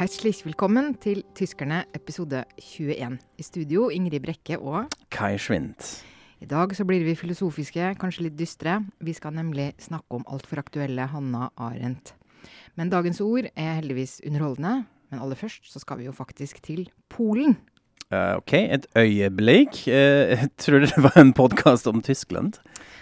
Herzlich velkommen til Tyskerne episode 21. I studio Ingrid Brekke og Kai Schwint. I dag så blir vi filosofiske, kanskje litt dystre. Vi skal nemlig snakke om altfor aktuelle Hanna Arendt. Men dagens ord er heldigvis underholdende. Men aller først så skal vi jo faktisk til Polen. Uh, OK, et øyeblikk. Uh, jeg tror det var en podkast om Tyskland.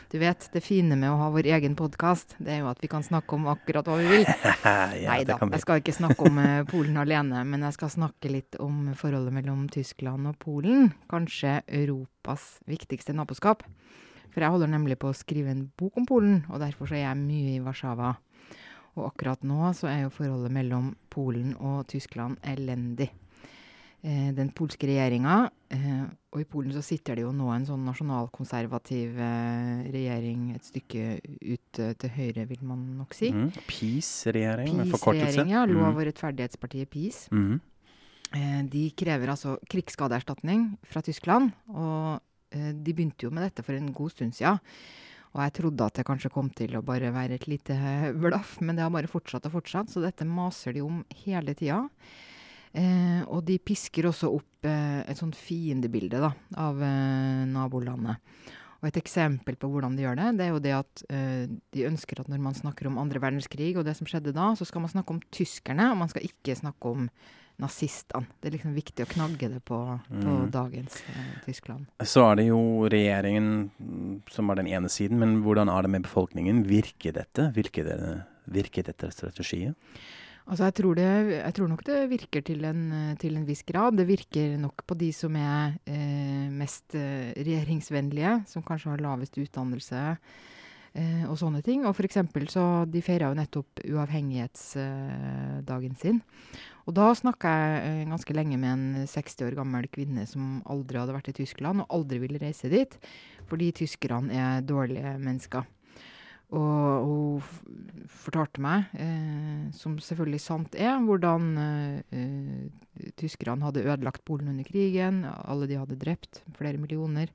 Du vet, det fine med å ha vår egen podkast, det er jo at vi kan snakke om akkurat hva vi vil. ja, Nei da, jeg skal ikke snakke om uh, Polen alene, men jeg skal snakke litt om forholdet mellom Tyskland og Polen. Kanskje Europas viktigste naboskap. For jeg holder nemlig på å skrive en bok om Polen, og derfor så er jeg mye i Warszawa. Og akkurat nå så er jo forholdet mellom Polen og Tyskland elendig. Eh, den polske regjeringa eh, Og i Polen så sitter det jo nå en sånn nasjonalkonservativ eh, regjering et stykke ut eh, til høyre, vil man nok si. Mm. PiS-regjering, med forkortelse. Ja. Lov- Mm. og rettferdighetspartiet PiS. Mm. Eh, de krever altså krigsskadeerstatning fra Tyskland. Og eh, de begynte jo med dette for en god stund siden. Og jeg trodde at det kanskje kom til å bare være et lite blaff, men det har bare fortsatt og fortsatt. Så dette maser de om hele tida. Eh, og de pisker også opp eh, et sånt fiendebilde da, av eh, nabolandet. Og et eksempel på hvordan de gjør det, det er jo det at eh, de ønsker at når man snakker om andre verdenskrig og det som skjedde da, så skal man snakke om tyskerne, og man skal ikke snakke om nazistene. Det er liksom viktig å knagge det på, på Mm. dagens eh, Tyskland. Så er det jo regjeringen mm, som er den ene siden, men hvordan er det med befolkningen? Virker dette? Virker, det, virker dette strategiet? Altså jeg tror, det, jeg tror nok det virker til en, eh, til en viss grad. Det virker nok på de som er eh, mest eh, regjeringsvennlige, som kanskje har lavest utdannelse eh, og sånne ting. Og eksempel så De feira nettopp uavhengighetsdagen sin. Og da snakka jeg eh, ganske lenge med en 60 år gammel kvinne som aldri hadde vært i Tyskland, og aldri ville reise dit, fordi tyskerne er dårlige mennesker. Og hun fortalte meg, eh, som selvfølgelig sant er, hvordan eh, eh, tyskerne hadde ødelagt Polen under krigen. Alle de hadde drept, flere millioner.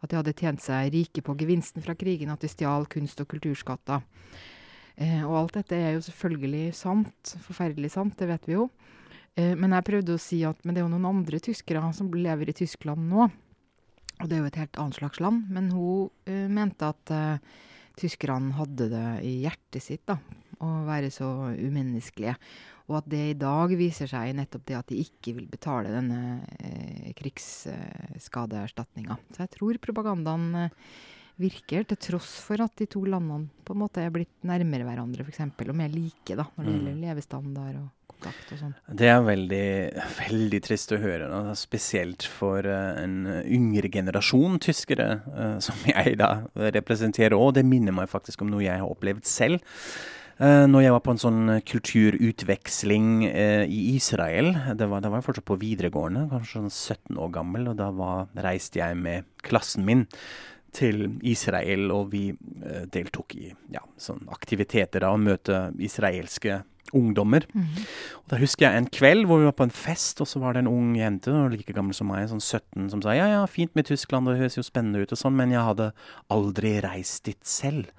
At de hadde tjent seg rike på gevinsten fra krigen, at de stjal kunst- og kulturskatter. Eh, og alt dette er jo selvfølgelig sant. Forferdelig sant, det vet vi jo. Eh, men jeg prøvde å si at det er jo noen andre tyskere som lever i Tyskland nå. Og det er jo et helt annet slags land. Men hun eh, mente at tyskerne hadde det i hjertet sitt, da, å være så umenneskelige. Og at det i dag viser seg nettopp det at de ikke vil betale denne eh, krigsskadeerstatninga. Så jeg tror propagandaen eh, virker, til tross for at de to landene på en måte er blitt nærmere hverandre, f.eks., og mer like da, når det Mm. gjelder levestandard og kontakt og sånn. Det er veldig, veldig trist å høre, da. spesielt for uh, en yngre generasjon tyskere, uh, som jeg da representerer òg. Det minner meg faktisk om noe jeg har opplevd selv. Uh, når jeg var på en sånn kulturutveksling uh, i Israel, det var, det var jeg fortsatt på videregående, kanskje sånn 17 år gammel, og da var, reiste jeg med klassen min til Israel, og vi uh, deltok i ja, sånn aktiviteter da, og møte israelske ungdommer. Og da husker jeg en kveld hvor vi var på en fest, og så var det en ung jente, like gammel som meg, sånn 17, som sa ja, ja, fint med Tyskland, det høres jo spennende ut og sånn, men jeg hadde aldri reist dit selv.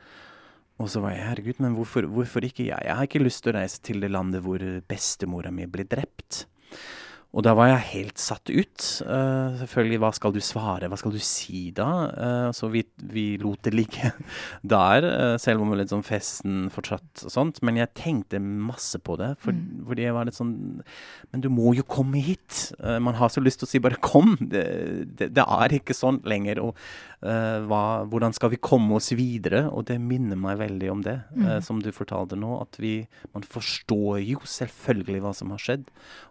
Og så var jeg herregud, men hvorfor, hvorfor ikke jeg? Jeg har ikke lyst til å reise til det landet hvor bestemora mi ble drept. Og da var jeg helt satt ut. Uh, selvfølgelig, hva skal du svare, hva skal du si da? Uh, så vi, vi lot det ligge der, uh, selv om litt sånn festen fortsatt og sånt. Men jeg tenkte masse på det, for, Mm. fordi jeg var litt sånn Men du må jo komme hit! Man har så lyst til å si bare kom! Det, det, det er ikke sånn lenger. Og hva, hvordan skal vi komme oss videre? Og det minner meg veldig om det, eh, Mm. som du fortalte nå. At vi Man forstår jo selvfølgelig hva som har skjedd,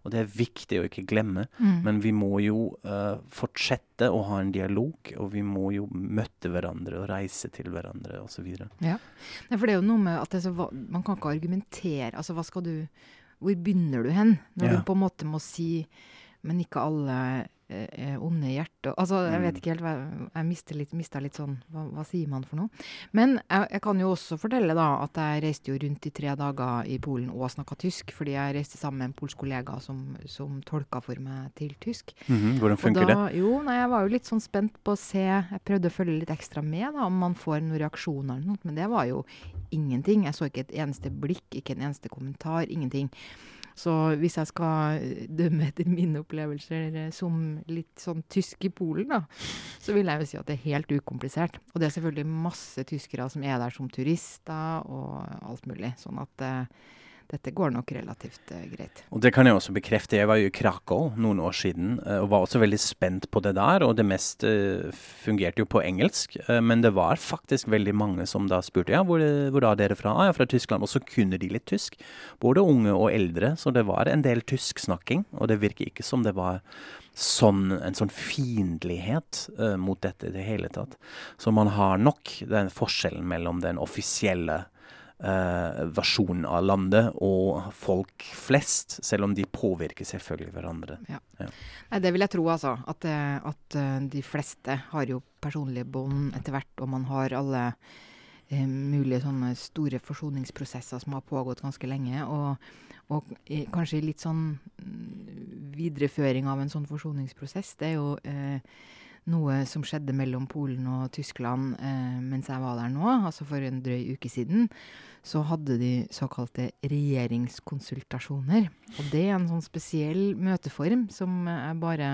og det er viktig å ikke glemme. Mm. Men vi må jo eh, fortsette å ha en dialog, og vi må jo møte hverandre og reise til hverandre osv. Ja. Nei, for det er jo noe med at så, man kan ikke argumentere. Altså, hva skal du Hvor begynner du hen? Når Ja. du på en måte må si Men ikke alle eh, onde i hjertet. Altså, jeg vet Mm. ikke helt hva Jeg mister litt, litt sånn hva, hva sier man for noe? Men jeg, jeg kan jo også fortelle da at jeg reiste jo rundt i tre dager i Polen og snakka tysk, fordi jeg reiste sammen med en polsk kollega som, som tolka for meg til tysk. Mhm, hvordan funker og det? da, Jo, nei, jeg var jo litt sånn spent på å se Jeg prøvde å følge litt ekstra med, da, om man får noen reaksjoner eller noe, men det var jo ingenting. Jeg så ikke et eneste blikk, ikke en eneste kommentar, ingenting. Så hvis jeg skal dømme etter mine opplevelser som litt sånn tysk i Polen, da, så vil jeg jo si at det er helt ukomplisert. Og det er selvfølgelig masse tyskere som er der som turister og alt mulig. Sånn at eh, dette går nok relativt uh, greit. Og Det kan jeg også bekrefte. Jeg var jo i Krakow noen år siden uh, og var også veldig spent på det der. Og det mest uh, fungerte jo på engelsk. men det var faktisk veldig mange som da spurte ja, hvor, hvor er dere fra? Ah, ja, fra Tyskland. Og så kunne de litt tysk. Både unge og eldre. Så det var en del tysksnakking. Og det virker ikke som det var sånn, en sånn fiendtlighet mot dette i det hele tatt. Så man har nok den forskjellen mellom den offisielle eh, versjon av landet og folk flest, selv om de påvirker selvfølgelig hverandre. Ja. Ja. Nei, det vil jeg tro, altså. At, eh, at uh, de fleste har jo personlige bånd etter hvert, og man har alle eh, mulige sånne store forsoningsprosesser som har pågått ganske lenge. Og, og i, kanskje litt sånn mm, videreføring av en sånn forsoningsprosess, det er jo eh, noe som skjedde mellom Polen og Tyskland eh, mens jeg var der nå, altså for en drøy uke siden. Så hadde de såkalte regjeringskonsultasjoner. Og det er en sånn spesiell møteform som jeg bare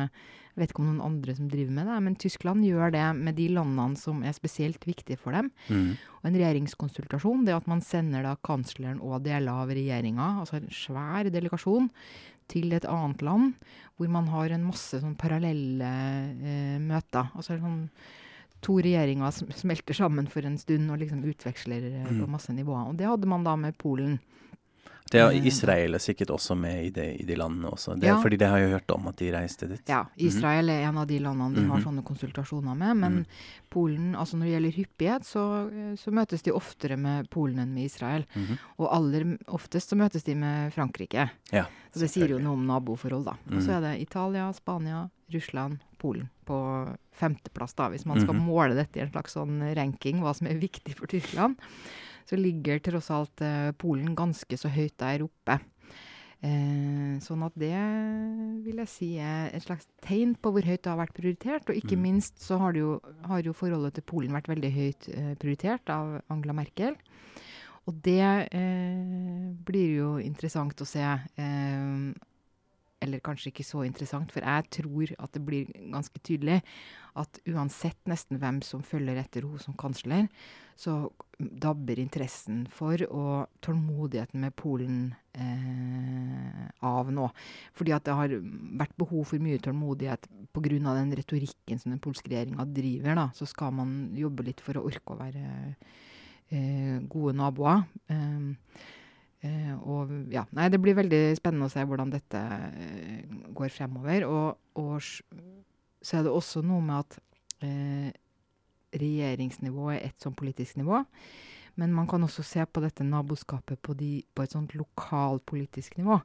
jeg vet ikke om noen andre som driver med det, men Tyskland gjør det med de landene som er spesielt viktige for dem. Mm. Og en regjeringskonsultasjon det er at man sender da kansleren og deler av regjeringa, altså en svær delegasjon, til et annet land, hvor man har en masse sånn parallelle eh, møter. Altså sånn to regjeringer smelter sammen for en stund og liksom utveksler eh, på mm. masse nivåer. Og det hadde man da med Polen. Det er eh, Israel er sikkert også med i de, i de landene også. Det, ja. Fordi det har jeg hørt om at de reiste dit. Ja, mhm. Israel er en av de landene de har mhm. sånne konsultasjoner med. Men mm. Polen, altså når det gjelder hyppighet, så, så, møtes de oftere med Polen enn med Israel. Mm -hmm. Og aller oftest så møtes de med Frankrike. Ja, så det sier jo noe om naboforhold, da. Og så mhm. er det Italia, Spania, Russland, Polen på femteplass, da, hvis man skal måle dette i en slags sånn ranking, hva som er viktig for Tyskland så ligger tross alt eh, Polen ganske så høyt der oppe. Eh, sånn at det vil jeg si er et slags tegn på hvor høyt det har vært prioritert. Og ikke mm. minst så har, jo, har, jo, forholdet til Polen vært veldig høyt eh, prioritert av Angela Merkel. Og det eh, blir jo interessant å se. Eh, eller kanskje ikke så interessant, for jeg tror at det blir ganske tydelig at uansett nesten hvem som følger etter henne som kansler, så dabber interessen for og tålmodigheten med Polen eh, av nå. Fordi at det har vært behov for mye tålmodighet pga. den retorikken som den polske regjeringa driver. da, Så skal man jobbe litt for å orke å være eh, gode naboer. Eh, eh og ja, nei, det blir veldig spennende å se hvordan dette eh, går fremover. Og, og så er det også noe med at eh, regjeringsnivå er ett sånn politisk nivå. Men man kan også se på dette naboskapet på, de, på et sånt lokalpolitisk nivå.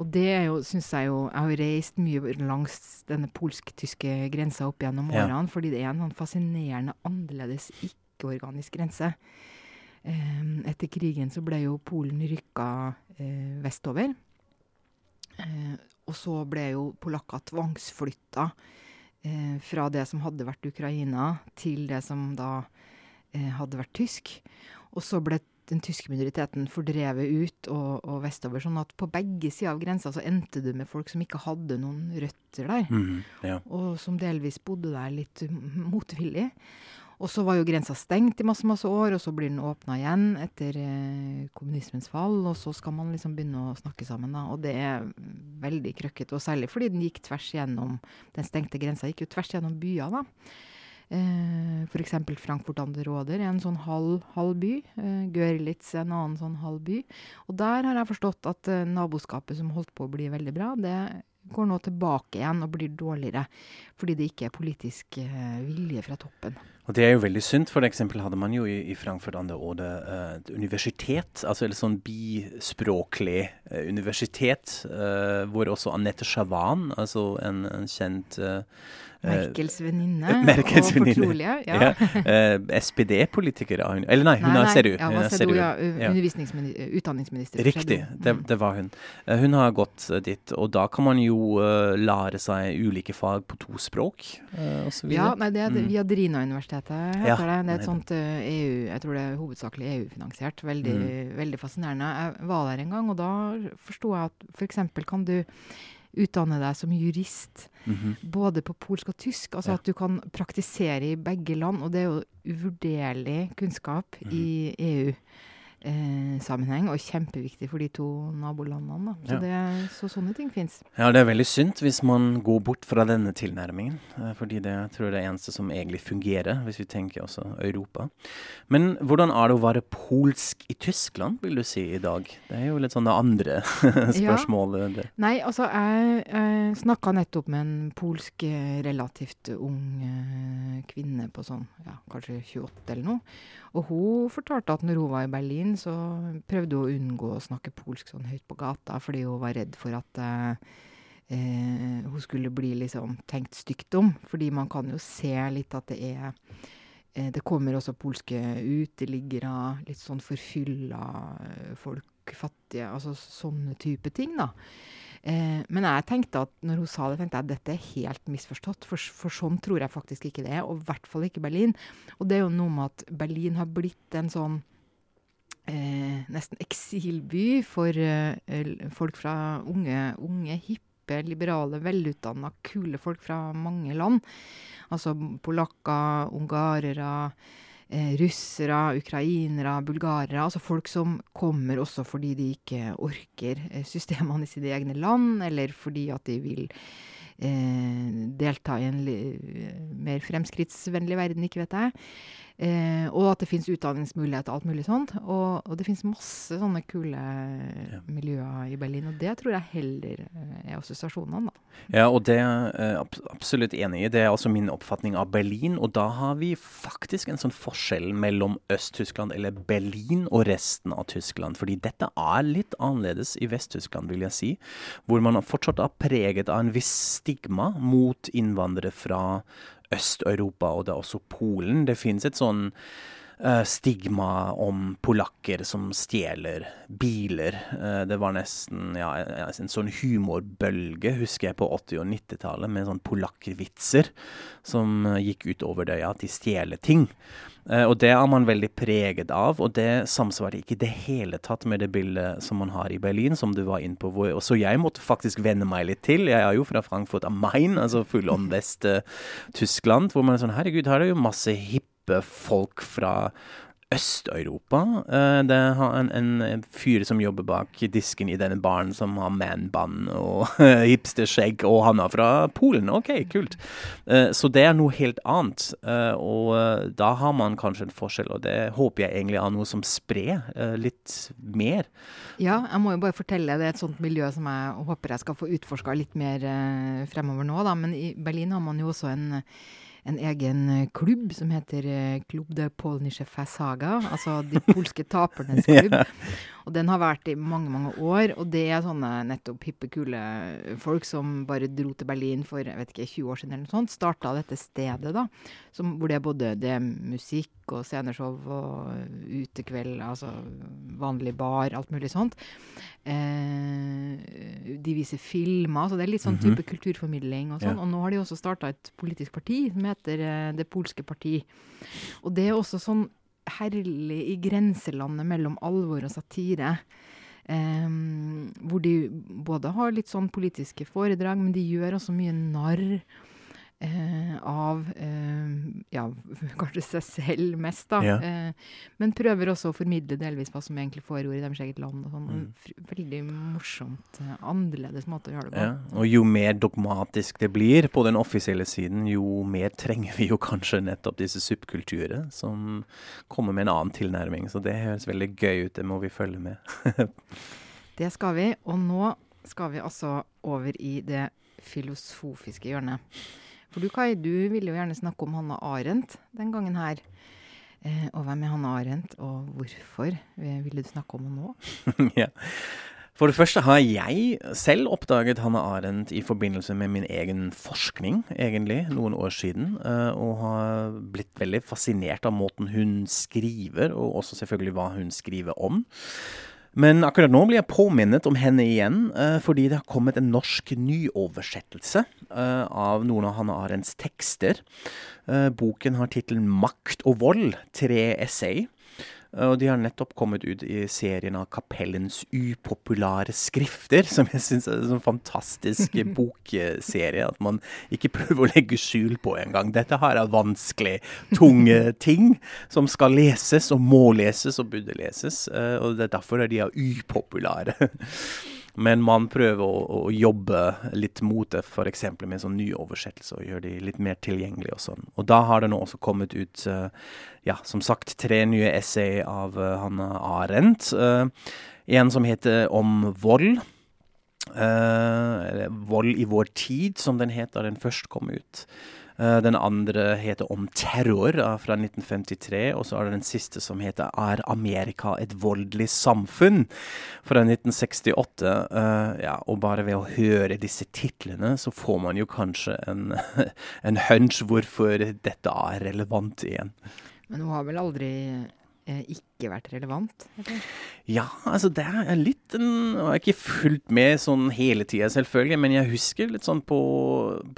Og det er jo, syns jeg jo Jeg har reist mye langs denne polsk-tyske grensa opp gjennom ja. årene, fordi det er en sånn fascinerende annerledes ikke-organisk grense. Um, etter krigen så ble jo Polen rykka uh, vestover. Uh, og så ble jo polakker tvangsflytta eh, fra det som hadde vært Ukraina, til det som da eh, hadde vært tysk. Og så ble den tyske minoriteten fordrevet ut og, og, vestover. Sånn at på begge sider av grensa så endte du med folk som ikke hadde noen røtter der. Mm, ja. Og som delvis bodde der litt motvillig. Og så var jo grensa stengt i masse masse år, og så blir den åpna igjen etter eh, kommunismens fall. Og så skal man liksom begynne å snakke sammen, da. Og det er veldig krøkkete. Og særlig fordi den gikk tvers gjennom Den stengte grensa gikk jo tvers gjennom byer, da. Eh, F.eks. Frankfurt an der Råder er en sånn halv, halv by. Eh, Görlitz er en annen sånn halv by. Og der har jeg forstått at eh, naboskapet som holdt på å bli veldig bra, det går nå tilbake igjen og blir dårligere. Fordi det ikke er politisk eh, vilje fra toppen. Og Det er jo veldig synd. For eksempel hadde man jo i, i Frankfurt an der Ode uh, et universitet, altså et sånn bispråklig uh, universitet, uh, hvor også Anette Chavan, altså en, en kjent Merkels venninne Merkels og fortrolige. Ja. Ja. eh, SPD-politiker, hun. Eller nei, hun Nei, er nei, CDU. Ja, Hun er CDU, ja. Utdanningsminister. Riktig, det, det var hun. Eh, Hun har gått eh, dit, og da kan man jo uh, lære seg ulike fag på to språk, uh, osv. Ja, nei, det er Mm. Viadrina-universitetet, heter det. Det er et sånt uh, EU Jeg tror det er hovedsakelig EU-finansiert. Veldig, Mm. veldig fascinerende. Jeg var der en gang, og da forsto jeg at f.eks. kan du utdanne deg som jurist Mhm. både på polsk og tysk. Altså Ja. at du kan praktisere i begge land. Og det er jo uvurderlig kunnskap i EU-sammenheng, og kjempeviktig for de to nabolandene. Da. Så, Ja. det, så sånne ting fins. Ja, det er veldig synd hvis man går bort fra denne tilnærmingen. eh, Fordi det jeg tror jeg det er eneste som egentlig fungerer, hvis vi tenker også Europa. Men hvordan er det å være polsk i Tyskland, vil du si, i dag? Det er jo litt sånn det andre spørsmålet. Ja. Nei, altså jeg, jeg snakka nettopp med en polsk eh, relativt ung eh, kvinne på sånn ja, kanskje 28 eller noe. Og hun fortalte at når hun var i Berlin, så prøvde hun å unngå å snakke polsk sånn høyt på gata, fordi hun var redd for at eh, eh, hun skulle bli liksom tenkt stygt om. Fordi man kan jo se litt at det er eh, Det kommer også polske uteliggere, litt sånn forfylla eh, folk, fattige, altså sånne type ting, da. Eh, men jeg tenkte at når hun sa det, tenkte jeg at dette er helt misforstått. For, for sånn tror jeg faktisk ikke det er, og i hvert fall ikke Berlin. Og det er jo noe med at Berlin har blitt en sånn eh, nesten eksilby for eh, folk fra unge, unge hippe, liberale, velutdanna, kule folk fra mange land. Altså polakker, ungarere, eh, russere, ukrainere, bulgarere. Altså folk som kommer også fordi de ikke orker eh, systemene i sine egne land, eller fordi at de vil eh, delta i en li mer fremskrittsvennlig verden, ikke vet jeg. Eh, og at det fins utdanningsmuligheter og alt mulig sånt. Og, og det fins masse sånne kule miljøer i Berlin, og det tror jeg heller eh, er assosiasjonene, da. Ja, og det er ab absolutt enig i. Det er også min oppfatning av Berlin. Og da har vi faktisk en sånn forskjell mellom Øst-Tyskland eller Berlin og resten av Tyskland. Fordi dette er litt annerledes i Vest-Tyskland, vil jeg si. Hvor man fortsatt er preget av en viss stigma mot innvandrere fra Øst-Europa, og det er også Polen. Det finnes et sånn eh, stigma om polakker som stjeler biler. Eh, det var nesten ja, en sånn humorbølge, husker jeg, på 80- og 90-tallet, med sånn polakkvitser som eh, gikk utover det, ja, at de stjeler ting. Eh, og det er man veldig preget av, og det samsvarer ikke i det hele tatt med det bildet som man har i Berlin, som du var inne på. Hvor, så jeg måtte faktisk venne meg litt til. Jeg er jo fra Frankfurt am Main, altså full on Vest-Tyskland, hvor man er sånn Herregud, her er det jo masse hippe folk fra Øst-Europa. Eh, det er en, en fyr som jobber bak disken i denne baren, som har man-band og hipsterskjegg, og han er fra Polen. OK, kult. Eh, så det er noe helt annet. Eh, og da har man kanskje en forskjell, og det håper jeg egentlig er noe som sprer litt mer. Ja, jeg må jo bare fortelle, det er et sånt miljø som jeg håper jeg skal få utforska litt mer fremover nå, da. Men i Berlin har man jo også en, en egen eh, klubb som heter eh, Klubb de Polnische Fasaga, altså De polske tapernes klubb. Og den har vært i mange, mange år, og det er sånne nettopp hippe, kule folk som bare dro til Berlin for jeg vet ikke, 20 år siden eller noe sånt. Starta dette stedet, da, som, hvor det er både det er musikk og sceneshow og utekveld, altså vanlig bar, alt mulig sånt. Eh, de viser filmer, så det er litt sånn type kulturformidling og sånn. Ja. Og nå har de også starta et politisk parti som heter eh, Det polske parti. Og det er også sånn herlig i grenselandet mellom alvor og satire. Um, hvor de både har litt sånn politiske foredrag, men de gjør også mye narr eh, av eh, ja, kanskje seg selv mest, da. Ja. Eh, men prøver også å formidle delvis hva som egentlig foregår i deres eget land. Og sånn. Mm. Veldig morsomt, eh, annerledes måte å gjøre det på. Ja. Og jo mer dogmatisk det blir på den offisielle siden, jo mer trenger vi jo kanskje nettopp disse subkulturer som kommer med en annen tilnærming. Så det høres veldig gøy ut, det må vi følge med. Det skal vi. Og nå skal vi altså over i det filosofiske hjørnet. For du Kai, du ville jo gjerne snakke om Hanna Arendt den gangen her. Eh, og hvem er Hanna Arendt, og hvorfor eh, ville du snakke om henne nå? ja. For det første har jeg selv oppdaget Hanne Arendt i forbindelse med min egen forskning, egentlig, noen år siden. Uh, og har blitt veldig fascinert av måten hun skriver, og også selvfølgelig hva hun skriver om. Men akkurat nå blir jeg påminnet om henne igjen, uh, fordi det har kommet en norsk nyoversettelse uh, av noen av Hanne Arendts tekster. boken har tittelen 'Makt og vold', tre essay. Og de har nettopp kommet ut i serien av Kapellens upopulære skrifter, som jeg syns er en sånn fantastisk bokserie. At man ikke prøver å legge skjul på engang. Dette her er vanskelig, tunge ting som skal leses, og må leses, og burde leses. Eh, og det er derfor de er upopulære. Men man prøver å, å jobbe litt mot det, f.eks. med en sånn ny oversettelse, og gjøre de litt mer tilgjengelige og sånn. Og da har det nå også kommet ut, uh, ja, som sagt, tre nye essay av uh, Hanne Arendt. Uh, en som heter Om vold. vold i vår tid, som den het da den først kom ut. Eh, den andre heter Om terror fra 1953. Og så er det den siste som heter Er Amerika et voldelig samfunn? fra 1968. Uh, ja, og bare ved å høre disse titlene, så får man jo kanskje en, en hunch hvorfor dette er relevant igjen. Men hun har vel aldri eh, ikke vært relevant? Ja, altså det er litt en, Jeg har ikke fulgt med sånn hele tida, selvfølgelig, men jeg husker litt sånn på,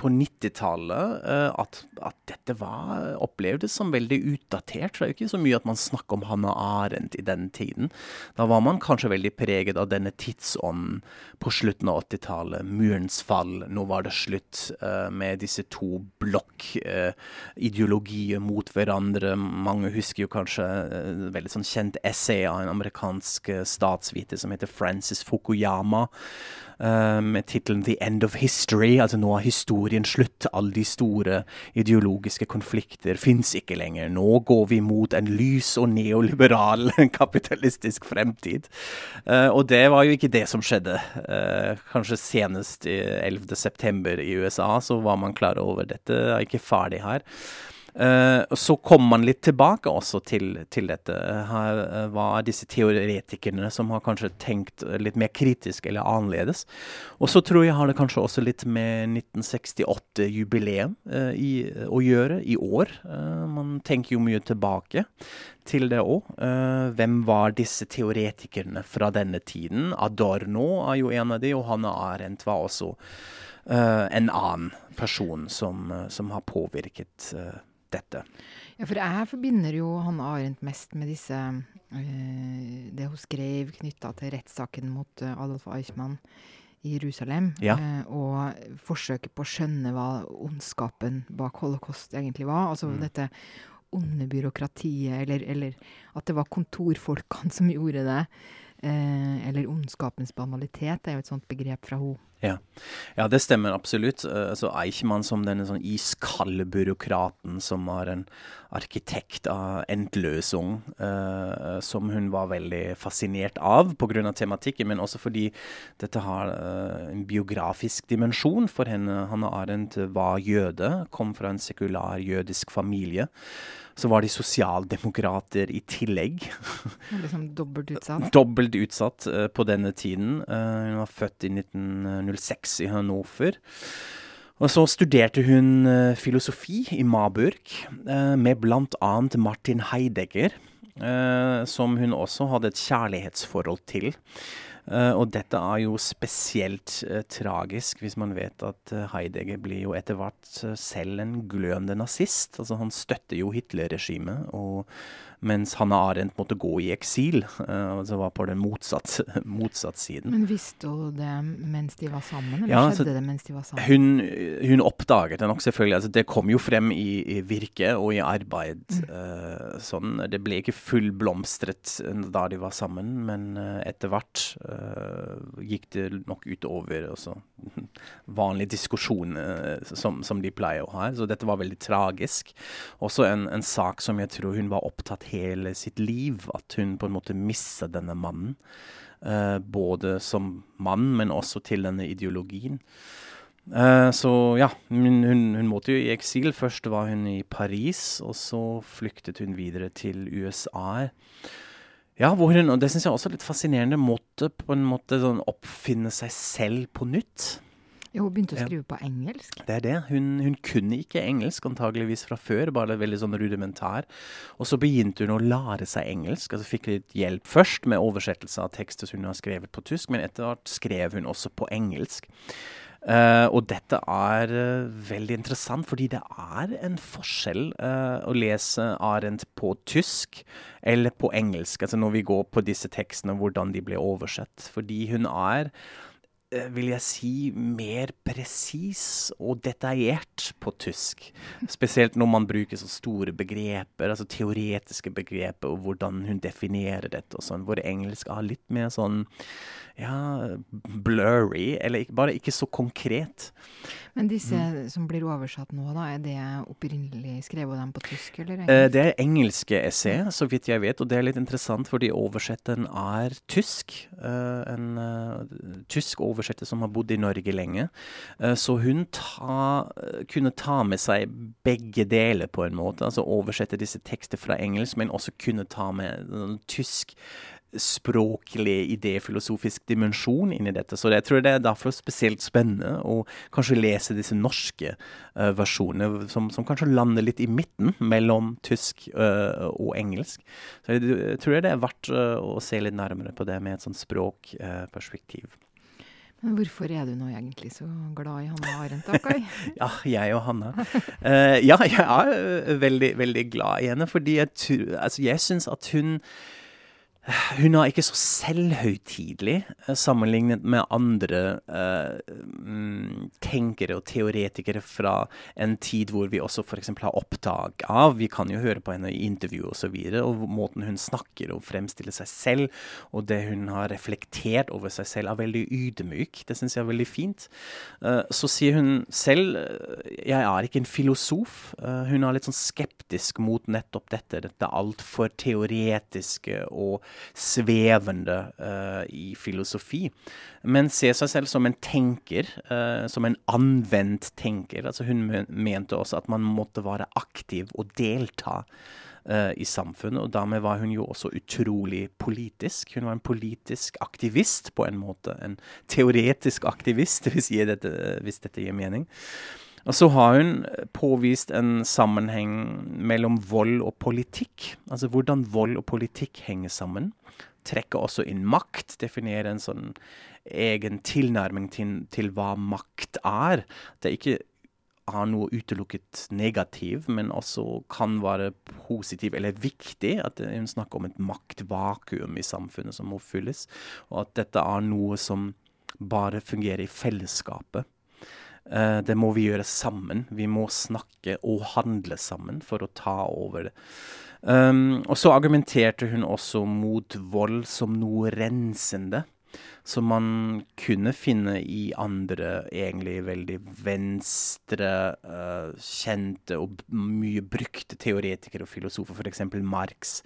på 90-tallet uh, at, at, dette var opplevdes som veldig utdatert. Det er jo ikke så mye at man snakker om Hanne Arendt i den tiden. Da var man kanskje veldig preget av denne tidsånden på slutten av 80-tallet. Murens fall. Nå var det slutt uh, med disse to blokk-ideologier uh, mot hverandre. Mange husker jo kanskje veldig sånn kjent essay av en amerikansk eh, statsviter som heter Francis Fukuyama. Uh, med tittelen 'The End of History', altså nå er historien slutt. Alle de store ideologiske konflikter fins ikke lenger. Nå går vi mot en lys og neoliberal kapitalistisk fremtid. Uh, og det var jo ikke det som skjedde. Kanskje senest i 11.9. i USA så var man klar over dette er ikke ferdig her. Uh, så kommer man litt tilbake også til, til dette. Her uh, var disse teoretikerne som har kanskje tenkt litt mer kritisk eller annerledes. Og så tror jeg har det kanskje også litt med 1968-jubileum uh, eh, å gjøre i år. man tenker jo mye tilbake til det òg. hvem var disse teoretikerne fra denne tiden? Adorno er jo en av de, og Hanne Arendt var også en annen person som, som har påvirket uh, dette? Ja, for jeg forbinder jo Hanne Arendt mest med disse uh, Det hun skrev knytta til rettssaken mot uh, Adolf Eichmann i Jerusalem. Ja. Uh, og forsøket på å skjønne hva ondskapen bak holocaust egentlig var. Altså mm. dette onde byråkratiet, eller, eller, at det var kontorfolkene som gjorde det. Eller ondskapens banalitet er jo et sånt begrep fra henne. Ja. ja, det stemmer absolutt. Uh, Eichmann som denne sånn iskalde byråkraten som var en arkitekt av Entløsung, uh, som hun var veldig fascinert av pga. tematikken, men også fordi dette har uh, en biografisk dimensjon for henne. Hanne Arendt var jøde, kom fra en sekular jødisk familie så var de sosialdemokrater i tillegg. Liksom dobbelt utsatt? dobbelt utsatt uh, på denne tiden. Uh, hun var født i 1906 i Hannover. Og så studerte hun uh, filosofi i Marburg, med bl.a. Martin Heidegger, som hun også hadde et kjærlighetsforhold til. Uh, og dette er jo spesielt uh, tragisk hvis man vet at uh, Heidegger blir jo etter hvert selv en glødende nazist. Altså Han støtter jo Hitler-regimet, mens Hanne Arendt måtte gå i eksil. altså var på den motsatt, motsatt siden. Men visste hun det mens de var sammen, eller ja, skjedde det mens de var sammen? Hun, hun oppdaget det nok, selvfølgelig. Altså, det kom jo frem i, i virke og i arbeid. Mm. sånn. Det ble ikke fullblomstret da de var sammen, men etter hvert uh, gikk det nok utover også, vanlig diskusjon uh, som, som, de pleier å ha. Så dette var veldig tragisk. Også en, en, sak som jeg tror hun var opptatt hele sitt liv, at hun på en måte mista denne mannen. Uh, både som mann, men også til denne ideologien. Uh, så ja, hun, hun, måtte jo i eksil. Først var hun i Paris, og så flyktet hun videre til USA Ja, hun, og det syns jeg også er litt fascinerende, måtte på en måte sånn oppfinne seg selv på nytt. Ja, hun begynte å skrive på engelsk. Det er det. Hun, hun, kunne ikke engelsk antageligvis fra før, bare veldig sånn rudimentar. Og så begynte hun å lære seg engelsk. altså Fikk litt hjelp først med oversettelse av tekster hun har skrevet på tysk, men etter hvert skrev hun også på engelsk. Uh, og dette er uh, veldig interessant, fordi det er en forskjell uh, å lese Arendt på tysk eller på engelsk. Altså når vi går på disse tekstene, hvordan de blir oversett. Fordi hun er vil jeg si, mer presis og detaljert på tysk. Spesielt når man bruker så store begreper, altså teoretiske begreper, og hvordan hun definerer dette og sånn. Hvor engelsk har litt mer sånn ja, blurry, eller bare ikke så konkret. Men disse mm. som blir oversatt nå, da, er det opprinnelig skrevet av dem på tysk eller engelsk? Eh, det er engelske essay, så vidt jeg vet, og det er litt interessant fordi oversetteren er tysk. Uh, en uh, tysk oversetter som har bodd i Norge lenge. Så hun ta, kunne ta med seg begge deler på en måte. Altså oversette disse tekster fra engelsk, men også kunne ta med tysk språklig, idéfilosofisk dimensjon inni dette. Så jeg tror det er derfor spesielt spennende å kanskje lese disse norske uh, versjonene, som, som, kanskje lander litt i midten mellom tysk uh, og engelsk. Så jeg, jeg, tror det er verdt uh, å se litt nærmere på det med et sånt språkperspektiv. Men hvorfor er du nå egentlig så glad i Hanna Arendt, da, ja, jeg og Hanna. ja, jeg er veldig, veldig glad i henne, fordi jeg, altså, jeg syns at hun hun er ikke så selvhøytidelig eh, sammenlignet med andre uh, tenkere og teoretikere fra en tid hvor vi også f.eks. har opptak av Vi kan jo høre på henne i intervju osv. Og, så og måten hun snakker og fremstiller seg selv, og det hun har reflektert over seg selv, er veldig ydmyk. Det syns jeg er veldig fint. Uh, så sier hun selv jeg er ikke en filosof. Uh, hun er litt sånn skeptisk mot nettopp dette. Dette altfor teoretiske og svevende uh, i filosofi, men ser seg selv som en tenker, uh, som en anvendt tenker. Altså hun mente også at man måtte være aktiv og delta. Uh, i samfunnet, og dermed var hun jo også utrolig politisk. Hun var en politisk aktivist, på en måte. En teoretisk aktivist, hvis, dette, hvis dette gir mening. Og så har hun påvist en sammenheng mellom vold og politikk. Altså hvordan vold og politikk henger sammen. Trekker også inn makt. Definerer en sånn egen tilnærming til, til hva makt er. Det er ikke har noe utelukket negativ, men også kan være positiv eller viktig. At hun snakker om et maktvakuum i samfunnet som må fylles. Og at dette er noe som bare fungerer i fellesskapet. Uh, det må vi gjøre sammen. Vi må snakke og handle sammen for å ta over det. Um, og så argumenterte hun også mot vold som noe rensende. Som man kunne finne i andre egentlig veldig venstre, uh, kjente og mye brukte teoretikere og filosofer. F.eks. Marx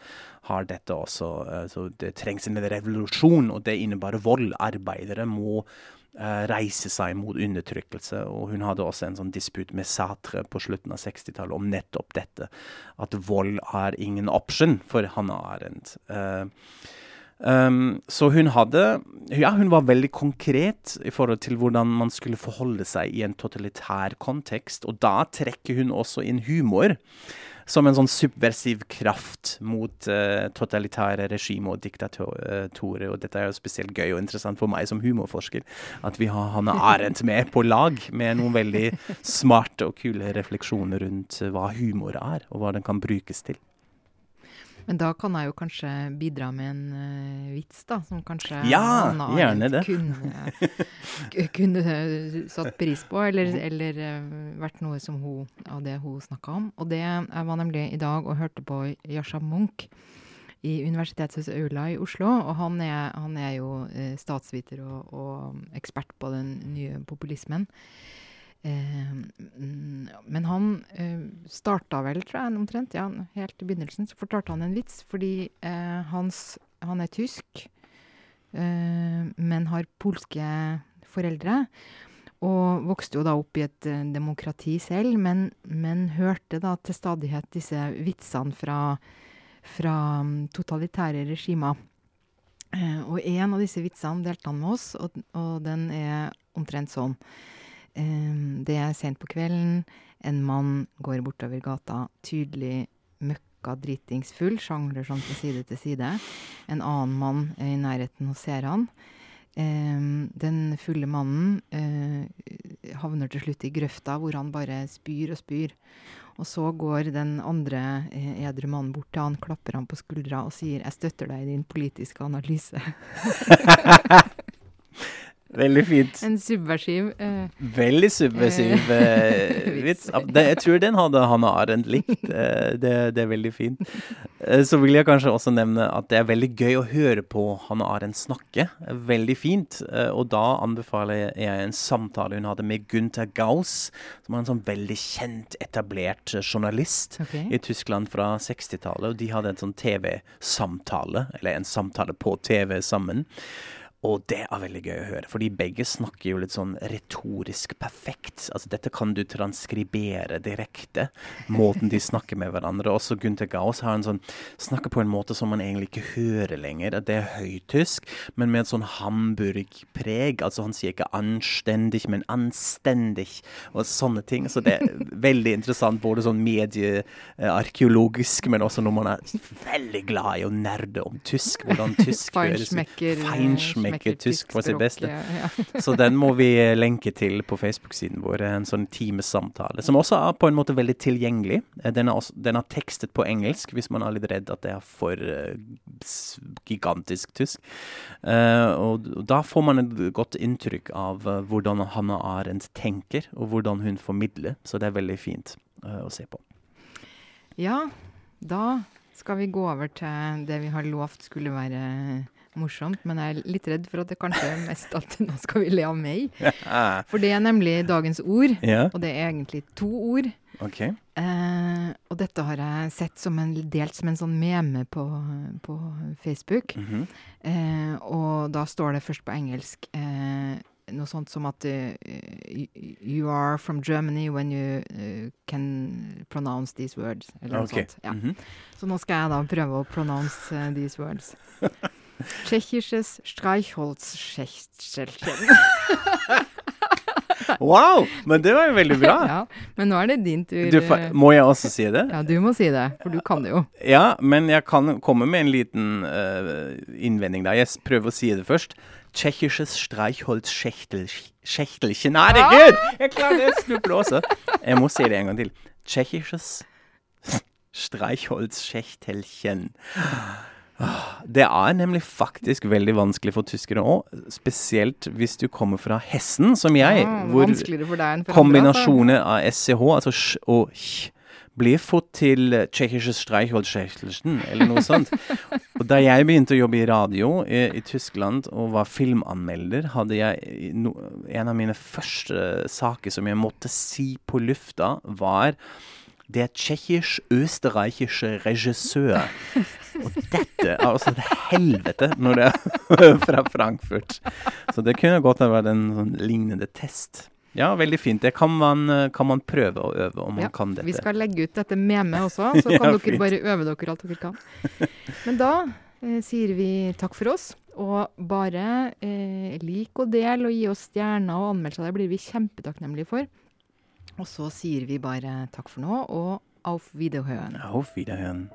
har dette også. Uh, så det trengs en revolusjon, og det innebærer vold. Arbeidere må reise seg mot undertrykkelse. Og hun hadde også en sånn disput med Satre på slutten av 60-tallet om nettopp dette. At vold er ingen option for Hanna Arendt. Uh, um, så hun hadde Ja, hun var veldig konkret i forhold til hvordan man skulle forholde seg i en totalitær kontekst. Og da trekker hun også inn humor som en sånn subversiv kraft mot uh, totalitære regimer og diktatorer. Og dette er jo spesielt gøy og interessant for meg som humorforsker, at vi har Hanne Arendt med på lag med noen veldig smarte og kule refleksjoner rundt hva humor er, og hva den kan brukes til. Men da kan jeg jo kanskje bidra med en uh, vits, da, som kanskje ja, gjerne det. kunne, kunne satt pris på, eller, eller uh, vært noe som hun, av det hun snakka om. Og det jeg var nemlig i dag og hørte på Yasha Munch i Universitetshuset aula i Oslo. Og han er, han er jo uh, statsviter og, og, ekspert på den nye populismen. Eh, mm, men han eh, starta vel, tror jeg, omtrent, ja, helt i begynnelsen, så fortalte han en vits. Fordi eh, hans, han er tysk, eh, men har polske foreldre. Og vokste jo da opp i et demokrati selv, men, men, hørte da til stadighet disse vitsene fra, fra mm, totalitære regimer. Og en av disse vitsene delte han med oss, og, og den er omtrent sånn. Eh, det er sent på kvelden. En mann går bortover gata, tydelig møkka dritings full, sjangler sånn fra side til side. En annen mann er i nærheten og ser han. Eh, den fulle mannen eh, havner til slutt i grøfta, hvor han bare spyr og spyr. Og så går den andre eh, edru mannen bort til han, klapper han på skuldra og sier 'Jeg støtter deg i din politiske analyse'. Veldig fint. En subversiv uh, Veldig subversiv uh, vits. Det, jeg tror den hadde Hanne Arendt likt. Det, det, er veldig fint. Så vil jeg kanskje også nevne at det er veldig gøy å høre på Hanne Arendt snakke. Veldig fint. Og da anbefaler jeg en samtale hun hadde med Gunther Gauss, som er en sånn veldig kjent, etablert journalist okay. i Tyskland fra 60-tallet. Og de hadde en sånn TV-samtale, eller en samtale på TV sammen. Og det er veldig gøy å høre, fordi begge snakker jo litt sånn retorisk perfekt. Altså dette kan du transkribere direkte, måten de snakker med hverandre. Også Gunther Gauss har en sånn, snakker på en måte som man egentlig ikke hører lenger. Det er høytysk, men med et sånn Hamburg-preg. Altså han sier ikke 'anstendig', men 'anstendig', og sånne ting. Så det er veldig interessant, både sånn mediearkeologisk, men også når man er veldig glad i å nerde om tysk. Hvordan tysk høres Feinschmecker smekker tysk på sitt beste. Ja. så den må vi lenke til på Facebook-siden vår. En sånn timesamtale. Som også er på en måte veldig tilgjengelig. Den er, også, den er, tekstet på engelsk, hvis man er litt redd at det er for uh, gigantisk tysk. Uh, og da får man et godt inntrykk av hvordan Hanna Arendt tenker, og hvordan hun formidler. Så det er veldig fint å se på. Ja, da skal vi gå over til det vi har lovt skulle være morsomt, men jeg er litt redd for at det kanskje er mest at nå skal vi le av meg. For det er nemlig dagens ord, og det er egentlig to ord. Okay. Eh, og dette har jeg sett som en, delt som en sånn meme på, på Facebook. Mm -hmm. eh, og da står det først på engelsk eh, noe sånt som at uh, You are from Germany when you uh, can pronounce these words. Eller okay. noe sånt. Ja. Mm -hmm. Så nå skal jeg da prøve å pronounce uh, these words. Tsjechisches Streichholzschächtelchen. wow! Men det var jo veldig bra. ja, Men nå er det din tur. Du, må jeg også si det? Ja, du må si det, for du kan det jo. Ja, men jeg kan komme med en liten uh, innvending da. Jeg prøver å si det først. Tsjekkisches Streichholzschächtelchen Herregud! Jeg klarer det! Snubler også. Jeg må si det en gang til. Tsjekkisches Streichholzschächtelchen. Det er nemlig faktisk veldig vanskelig for tyskere òg, spesielt hvis du kommer fra Hessen, som jeg, ja, hvor altså. kombinasjoner av SCH, altså sj og ch, blir fått til tsjekkiske Streichholzschächtelchen, eller noe sånt. og da jeg begynte å jobbe i radio i, i Tyskland og var filmanmelder, hadde jeg no, en av mine første saker som jeg måtte si på lufta, var der tsjekkisk-østerreikiske regissør. Og dette er altså et helvete når det er fra Frankfurt. Så det kunne godt ha vært en sånn lignende test. Ja, veldig fint. Det kan man, kan man prøve å øve om man ja, kan dette. Vi skal legge ut dette memet også, så kan ja, dere fint. bare øve dere alt dere kan. Men da eh, sier vi takk for oss. Og bare eh, lik og del og gi oss stjerner og anmeldelser. Det blir vi kjempetakknemlige for. Og så sier vi bare takk for nå, og auf Wiederhören. Auf Wiederhören.